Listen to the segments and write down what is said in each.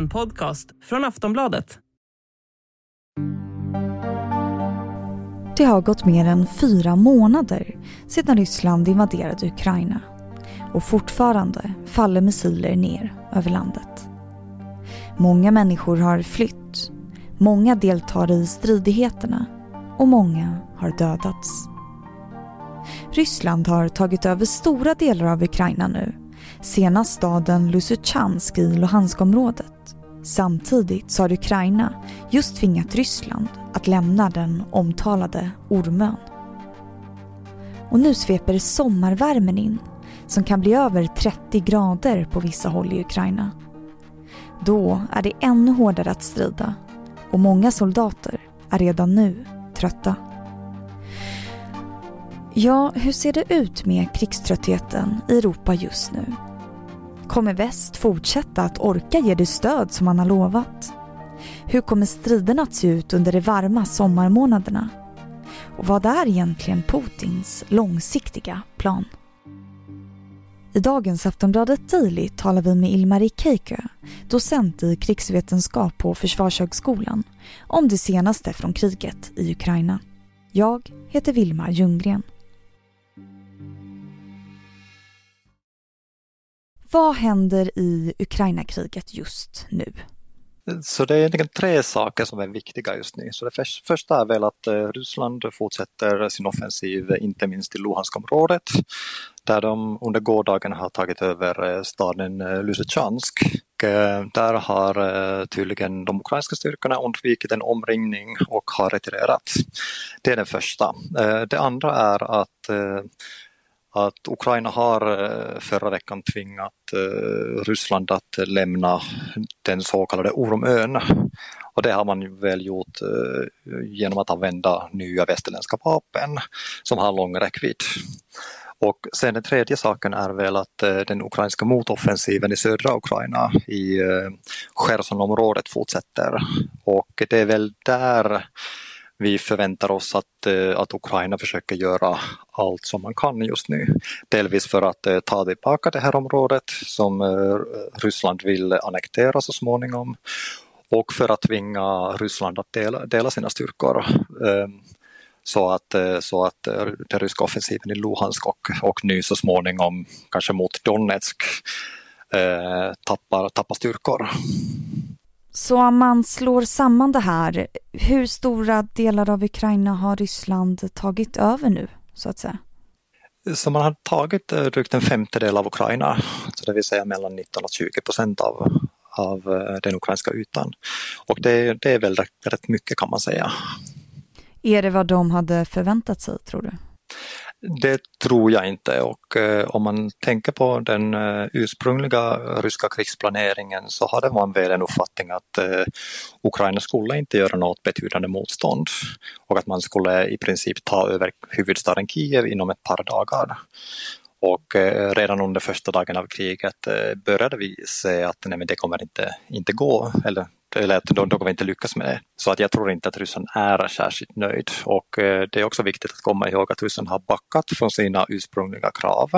En podcast från Aftonbladet. Det har gått mer än fyra månader sedan Ryssland invaderade Ukraina och fortfarande faller missiler ner över landet. Många människor har flytt, många deltar i stridigheterna och många har dödats. Ryssland har tagit över stora delar av Ukraina nu, senast staden Lysychansk i Luhanskområdet. Samtidigt så har Ukraina just tvingat Ryssland att lämna den omtalade Ormön. Och nu sveper sommarvärmen in som kan bli över 30 grader på vissa håll i Ukraina. Då är det ännu hårdare att strida och många soldater är redan nu trötta. Ja, hur ser det ut med krigströttheten i Europa just nu? Kommer väst fortsätta att orka ge det stöd som man har lovat? Hur kommer striderna att se ut under de varma sommarmånaderna? Och vad är egentligen Putins långsiktiga plan? I dagens Aftonbladet Daily talar vi med Ilmari Keikö, docent i krigsvetenskap på Försvarshögskolan, om det senaste från kriget i Ukraina. Jag heter Vilma Ljunggren. Vad händer i Ukraina-kriget just nu? Så det är egentligen tre saker som är viktiga just nu. Så det första är väl att eh, Ryssland fortsätter sin offensiv, eh, inte minst i Luhanskområdet, där de under gårdagen har tagit över eh, staden Lysychansk. Där har tydligen de ukrainska styrkorna undvikit en omringning och har retirerat. Det är det första. Det andra är att att Ukraina har eh, förra veckan tvingat eh, Ryssland att lämna den så kallade Ormön. Och det har man väl gjort eh, genom att använda nya västerländska vapen som har lång räckvidd. Och sen den tredje saken är väl att den ukrainska motoffensiven i södra Ukraina i Chersonområdet fortsätter. Och det är väl där vi förväntar oss att, eh, att Ukraina försöker göra allt som man kan just nu. Delvis för att eh, ta tillbaka det här området som eh, Ryssland vill annektera så småningom och för att tvinga Ryssland att dela, dela sina styrkor ehm, så att, så att den ryska offensiven i Luhansk och, och nu så småningom kanske mot Donetsk tappar, tappar styrkor. Så om man slår samman det här, hur stora delar av Ukraina har Ryssland tagit över nu, så att säga? Så man har tagit eh, drygt en femtedel av Ukraina, så det vill säga mellan 19 och 20 procent av, av eh, den ukrainska ytan. Och det, det är väl rätt, rätt mycket kan man säga. Är det vad de hade förväntat sig, tror du? Det tror jag inte och eh, om man tänker på den eh, ursprungliga ryska krigsplaneringen så hade man väl en uppfattning att eh, Ukraina skulle inte göra något betydande motstånd och att man skulle i princip ta över huvudstaden Kiev inom ett par dagar. Och eh, redan under första dagen av kriget eh, började vi se att nej, men det kommer inte, inte gå, eller eller att de, de kommer inte lyckas med det. Så att jag tror inte att Ryssland är särskilt nöjd och eh, det är också viktigt att komma ihåg att Ryssland har backat från sina ursprungliga krav.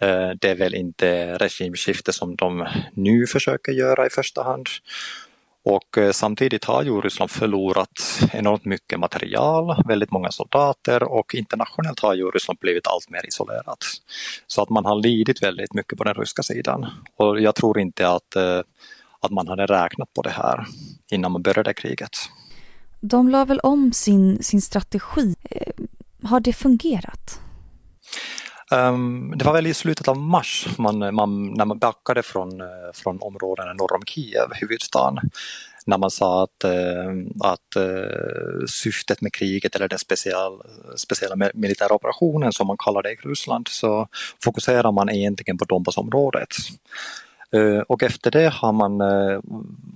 Eh, det är väl inte regimskifte som de nu försöker göra i första hand. Och eh, samtidigt har ju Ryssland förlorat enormt mycket material, väldigt många soldater och internationellt har ju Ryssland blivit allt mer isolerat. Så att man har lidit väldigt mycket på den ryska sidan. Och jag tror inte att att man hade räknat på det här innan man började kriget. De la väl om sin, sin strategi. Eh, har det fungerat? Um, det var väl i slutet av mars man, man, när man backade från, eh, från områdena norr om Kiev, huvudstaden, när man sa att, uh, att syftet med kriget eller den special, speciella militära operationen som man kallar det i Ryssland så fokuserar man egentligen på Donbassområdet. Eh, och efter det har man eh,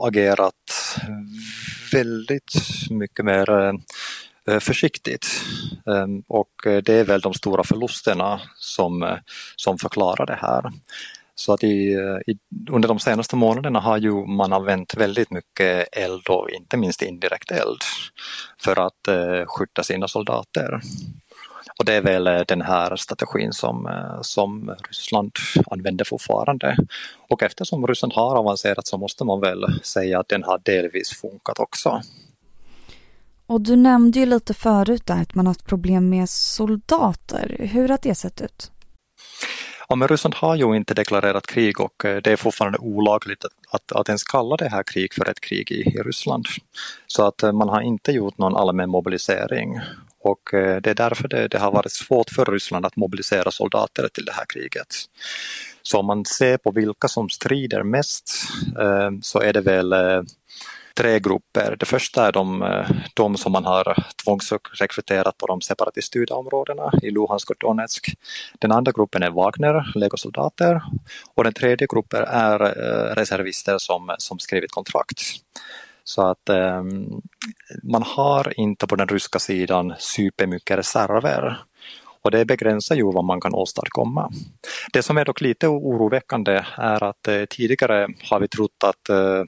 agerat väldigt mycket mer eh, försiktigt. Ehm, och det är väl de stora förlusterna som, som förklarar det här. Så att i, i, under de senaste månaderna har ju man använt väldigt mycket eld och inte minst indirekt eld för att eh, skydda sina soldater. Och det är väl den här strategin som, som Ryssland använder fortfarande. Och eftersom Ryssland har avancerat så måste man väl säga att den har delvis funkat också. Och du nämnde ju lite förut där att man haft problem med soldater. Hur har det sett ut? Ja, men Ryssland har ju inte deklarerat krig och eh, det är fortfarande olagligt att, att, att ens kalla det här krig för ett krig i, i Ryssland. Så att eh, man har inte gjort någon allmän mobilisering och eh, det är därför det, det har varit svårt för Ryssland att mobilisera soldater till det här kriget. Så om man ser på vilka som strider mest eh, så är det väl eh, tre grupper. Det första är de, de som man har tvångsrekryterat på de separatiststyrda områdena i Luhansk och Donetsk. Den andra gruppen är Wagner, legosoldater och den tredje gruppen är reservister som, som skrivit kontrakt. Så att eh, man har inte på den ryska sidan supermycket reserver och det begränsar ju vad man kan åstadkomma. Det som är dock lite oroväckande är att eh, tidigare har vi trott att eh,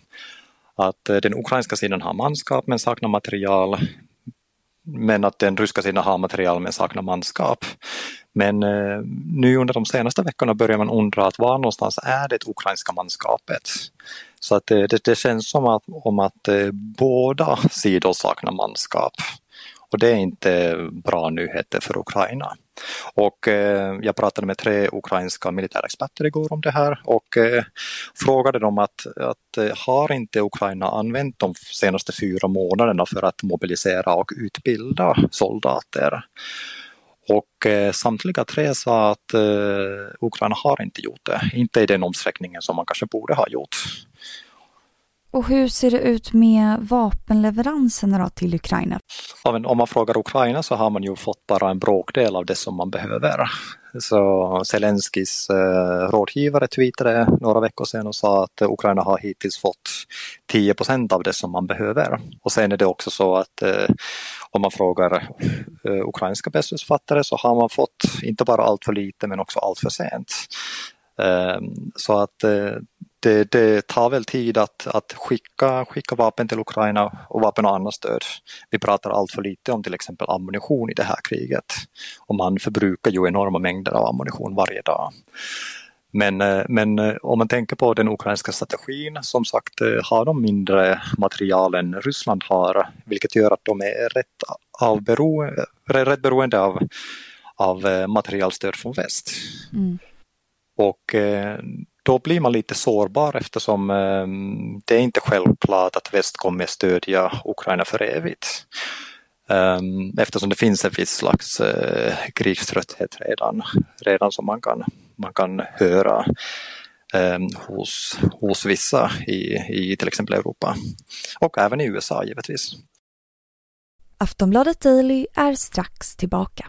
att den ukrainska sidan har manskap men saknar material men att den ryska sidan har material men saknar manskap. Men eh, nu under de senaste veckorna börjar man undra att var någonstans är det ukrainska manskapet? Så att det, det, det känns som att, om att eh, båda sidor saknar manskap. Och det är inte bra nyheter för Ukraina. Och eh, jag pratade med tre ukrainska militärexperter igår om det här och eh, frågade dem att, att eh, har inte Ukraina använt de senaste fyra månaderna för att mobilisera och utbilda soldater? Och eh, samtliga tre sa att eh, Ukraina har inte gjort det, inte i den omsträckningen som man kanske borde ha gjort. Och hur ser det ut med vapenleveranserna då till Ukraina? Ja, men om man frågar Ukraina så har man ju fått bara en bråkdel av det som man behöver. Så Zelenskyjs eh, rådgivare tweetade några veckor sedan och sa att Ukraina har hittills fått 10 procent av det som man behöver. Och sen är det också så att eh, om man frågar eh, ukrainska beslutsfattare så har man fått inte bara allt för lite men också allt för sent. Eh, så att eh, det, det, tar väl tid att, att skicka, skicka vapen till Ukraina och vapen och annat stöd. Vi pratar allt för lite om till exempel ammunition i det här kriget. Och man förbrukar ju enorma mängder av ammunition varje dag. Men, eh, men eh, om man tänker på den ukrainska strategin, som sagt eh, har de mindre material än Ryssland har, vilket gör att de är rätt, avbero, rätt beroende av, av materialstöd från väst. Mm. Och då blir man lite sårbar eftersom ehm, det är inte självklart att väst kommer stödja Ukraina för evigt. Ehm, eftersom det finns en viss slags eh, krigströtthet redan, redan som man kan, man kan höra ehm, hos, hos vissa i, i till exempel Europa och även i USA givetvis. Aftonbladet Daily är strax tillbaka.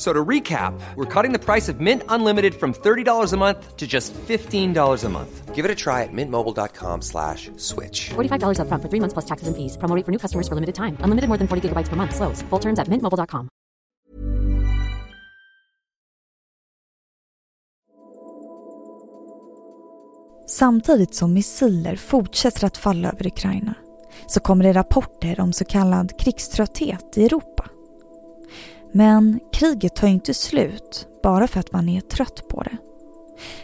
So to recap, we're cutting the price of Mint Unlimited from $30 a month to just $15 a month. Give it a try at mintmobile.com slash switch. $45 up front for three months plus taxes and fees. Promoting for new customers for limited time. Unlimited more than 40 gigabytes per month. Slows. Full terms at mintmobile.com. Samtidigt som missiler fortsätter att falla över Ukraina så kommer det rapporter om så kallad krigströtthet i Europa. Men kriget tar ju inte slut bara för att man är trött på det.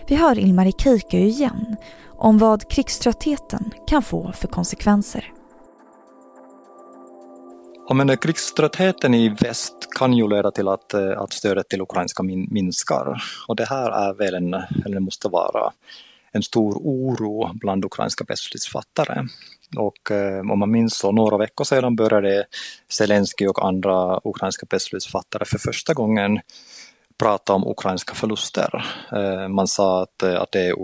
Vi hör Ilmari Keikö igen om vad krigströttheten kan få för konsekvenser. Ja, men eh, krigströttheten i väst kan ju leda till att, eh, att stödet till ukrainska minskar. Och det här är väl en, eller måste vara, en stor oro bland ukrainska beslutsfattare. Och eh, om man minns så några veckor sedan började Zelensky och andra ukrainska beslutsfattare för första gången prata om ukrainska förluster. Eh, man sa att, eh, att det är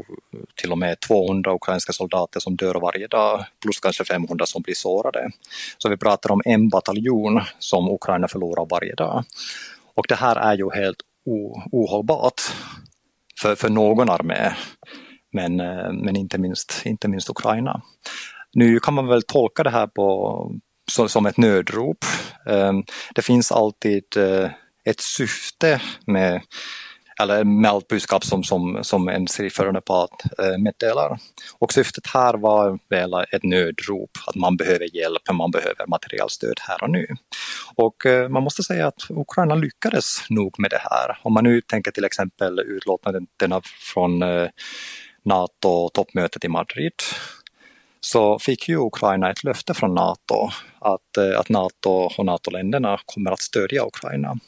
till och med 200 ukrainska soldater som dör varje dag plus kanske 500 som blir sårade. Så vi pratar om en bataljon som Ukraina förlorar varje dag. Och det här är ju helt ohållbart för, för någon armé, men, eh, men inte, minst, inte minst Ukraina. Nu kan man väl tolka det här på, som ett nödrop. Ehm, det finns alltid eh, ett syfte med eller med allt budskap som, som, som en skrivförande part eh, meddelar. Och syftet här var väl ett nödrop, att man behöver hjälp, man behöver materialstöd här och nu. Och eh, man måste säga att Ukraina lyckades nog med det här. Om man nu tänker till exempel utlåtandena från NATO-toppmötet i Madrid så fick ju Ukraina ett löfte från NATO att, eh, att NATO och NATO-länderna kommer att stödja Ukraina.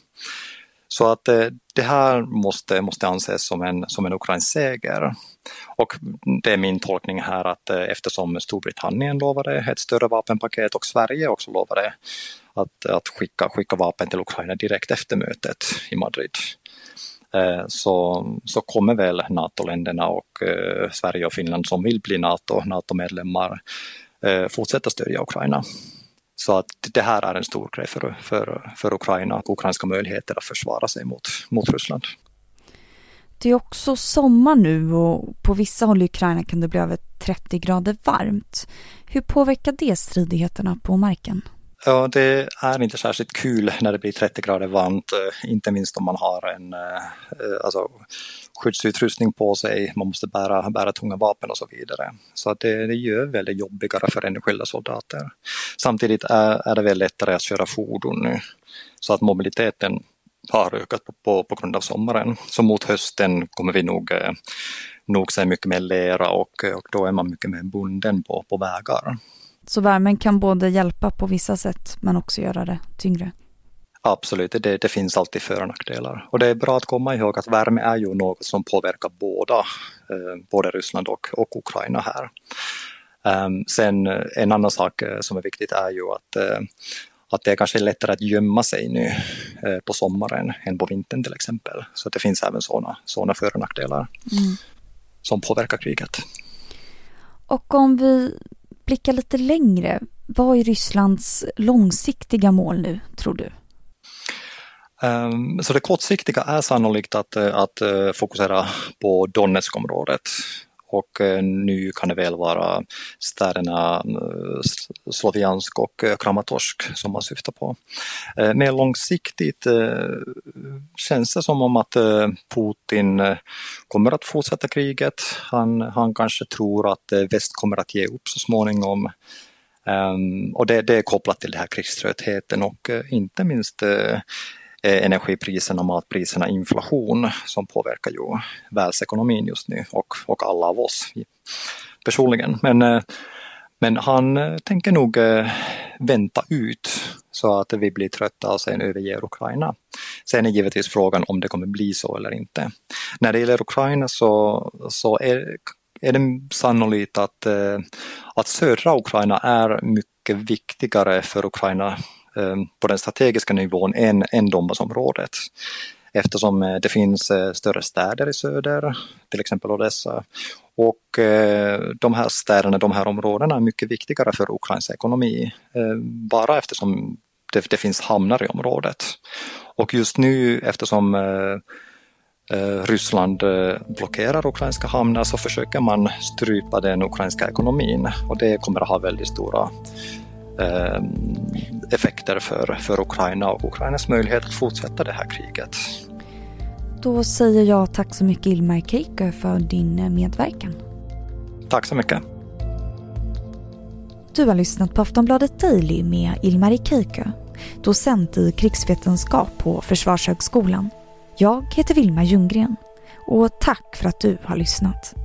Så att eh, det här måste, måste anses som en, som en ukrainsk seger. Och det är min tolkning här att eh, eftersom Storbritannien lovade ett större vapenpaket och Sverige också lovade att, att skicka, skicka vapen till Ukraina direkt efter mötet i Madrid Eh, så, så kommer väl NATO-länderna och eh, Sverige och Finland som vill bli NATO, NATO-medlemmar eh, fortsätta stödja Ukraina. Så att det här är en stor grej för, för, för Ukraina och ukrainska möjligheter att försvara sig mot, mot Ryssland. Det är också sommar nu och på vissa håll i Ukraina kan det bli över 30 grader varmt. Hur påverkar det stridigheterna på marken? Ja, det är inte särskilt kul när det blir 30 grader varmt, eh, inte minst om man har en eh, eh, alltså, skyddsutrustning på sig, man måste bära, bära tunga vapen och så vidare. Så att det, det gör väldigt jobbigare för enskilda soldater. Samtidigt är, är det väl lättare att köra fordon nu, så att mobiliteten har ökat på, på, på grund av sommaren. Så mot hösten kommer vi nog, nog se mycket mer lera och, och då är man mycket mer bunden på, på vägar. Så värmen kan både hjälpa på vissa sätt men också göra det tyngre? Absolut, det, det finns alltid för och nackdelar. Och det är bra att komma ihåg att värme är ju något som påverkar båda, eh, både Ryssland och, och Ukraina här. Um, sen eh, en annan sak eh, som är viktigt är ju att, uh, att det är kanske lättare att gömma sig nu uh, på sommaren än på vintern till exempel. Så det finns även sådana såna för och nackdelar mm. som påverkar kriget. Och om vi Blicka lite längre, vad är Rysslands långsiktiga mål nu, tror du? Ehm, så det kortsiktiga är sannolikt att, eh, att eh, fokusera på Donetskområdet. Och eh, nu kan det väl vara städerna eh, Sloviansk och eh, Kramatorsk som man syftar på. Mer långsiktigt känns det som om att Putin kommer att fortsätta kriget. Han, han kanske tror att väst kommer att ge upp så småningom. Um, och det, det, är kopplat till den här krigströttheten och inte minst Eh, energipriserna, matpriserna, inflation som påverkar ju världsekonomin just nu och, och alla av oss personligen. Men, eh, men han eh, tänker nog vänta ut så att vi blir trötta och sen överger Ukraina. Sen är givetvis frågan om det kommer bli så eller inte. När det gäller Ukraina så, så är, är det sannolikt att, att södra Ukraina är mycket viktigare för Ukraina Eh, på den strategiska nivån än, än Donbassområdet. Eftersom eh, det finns eh, större städer i söder, till exempel Odessa. Och de här städerna, de här områdena är mycket viktigare för Ukrains ekonomi. Bara eftersom det, det finns hamnar i området. Och just nu eftersom Ryssland blockerar ukrainska hamnar så försöker man strypa den ukrainska ekonomin och det kommer att ha väldigt stora effekter för, för Ukraina och Ukrainas möjlighet att fortsätta det här kriget. Då säger jag tack så mycket Ilmar Keikö för din medverkan. Tack så mycket. Du har lyssnat på Aftonbladet Daily med Ilmar Keikö, docent i krigsvetenskap på Försvarshögskolan. Jag heter Vilma Ljunggren och tack för att du har lyssnat.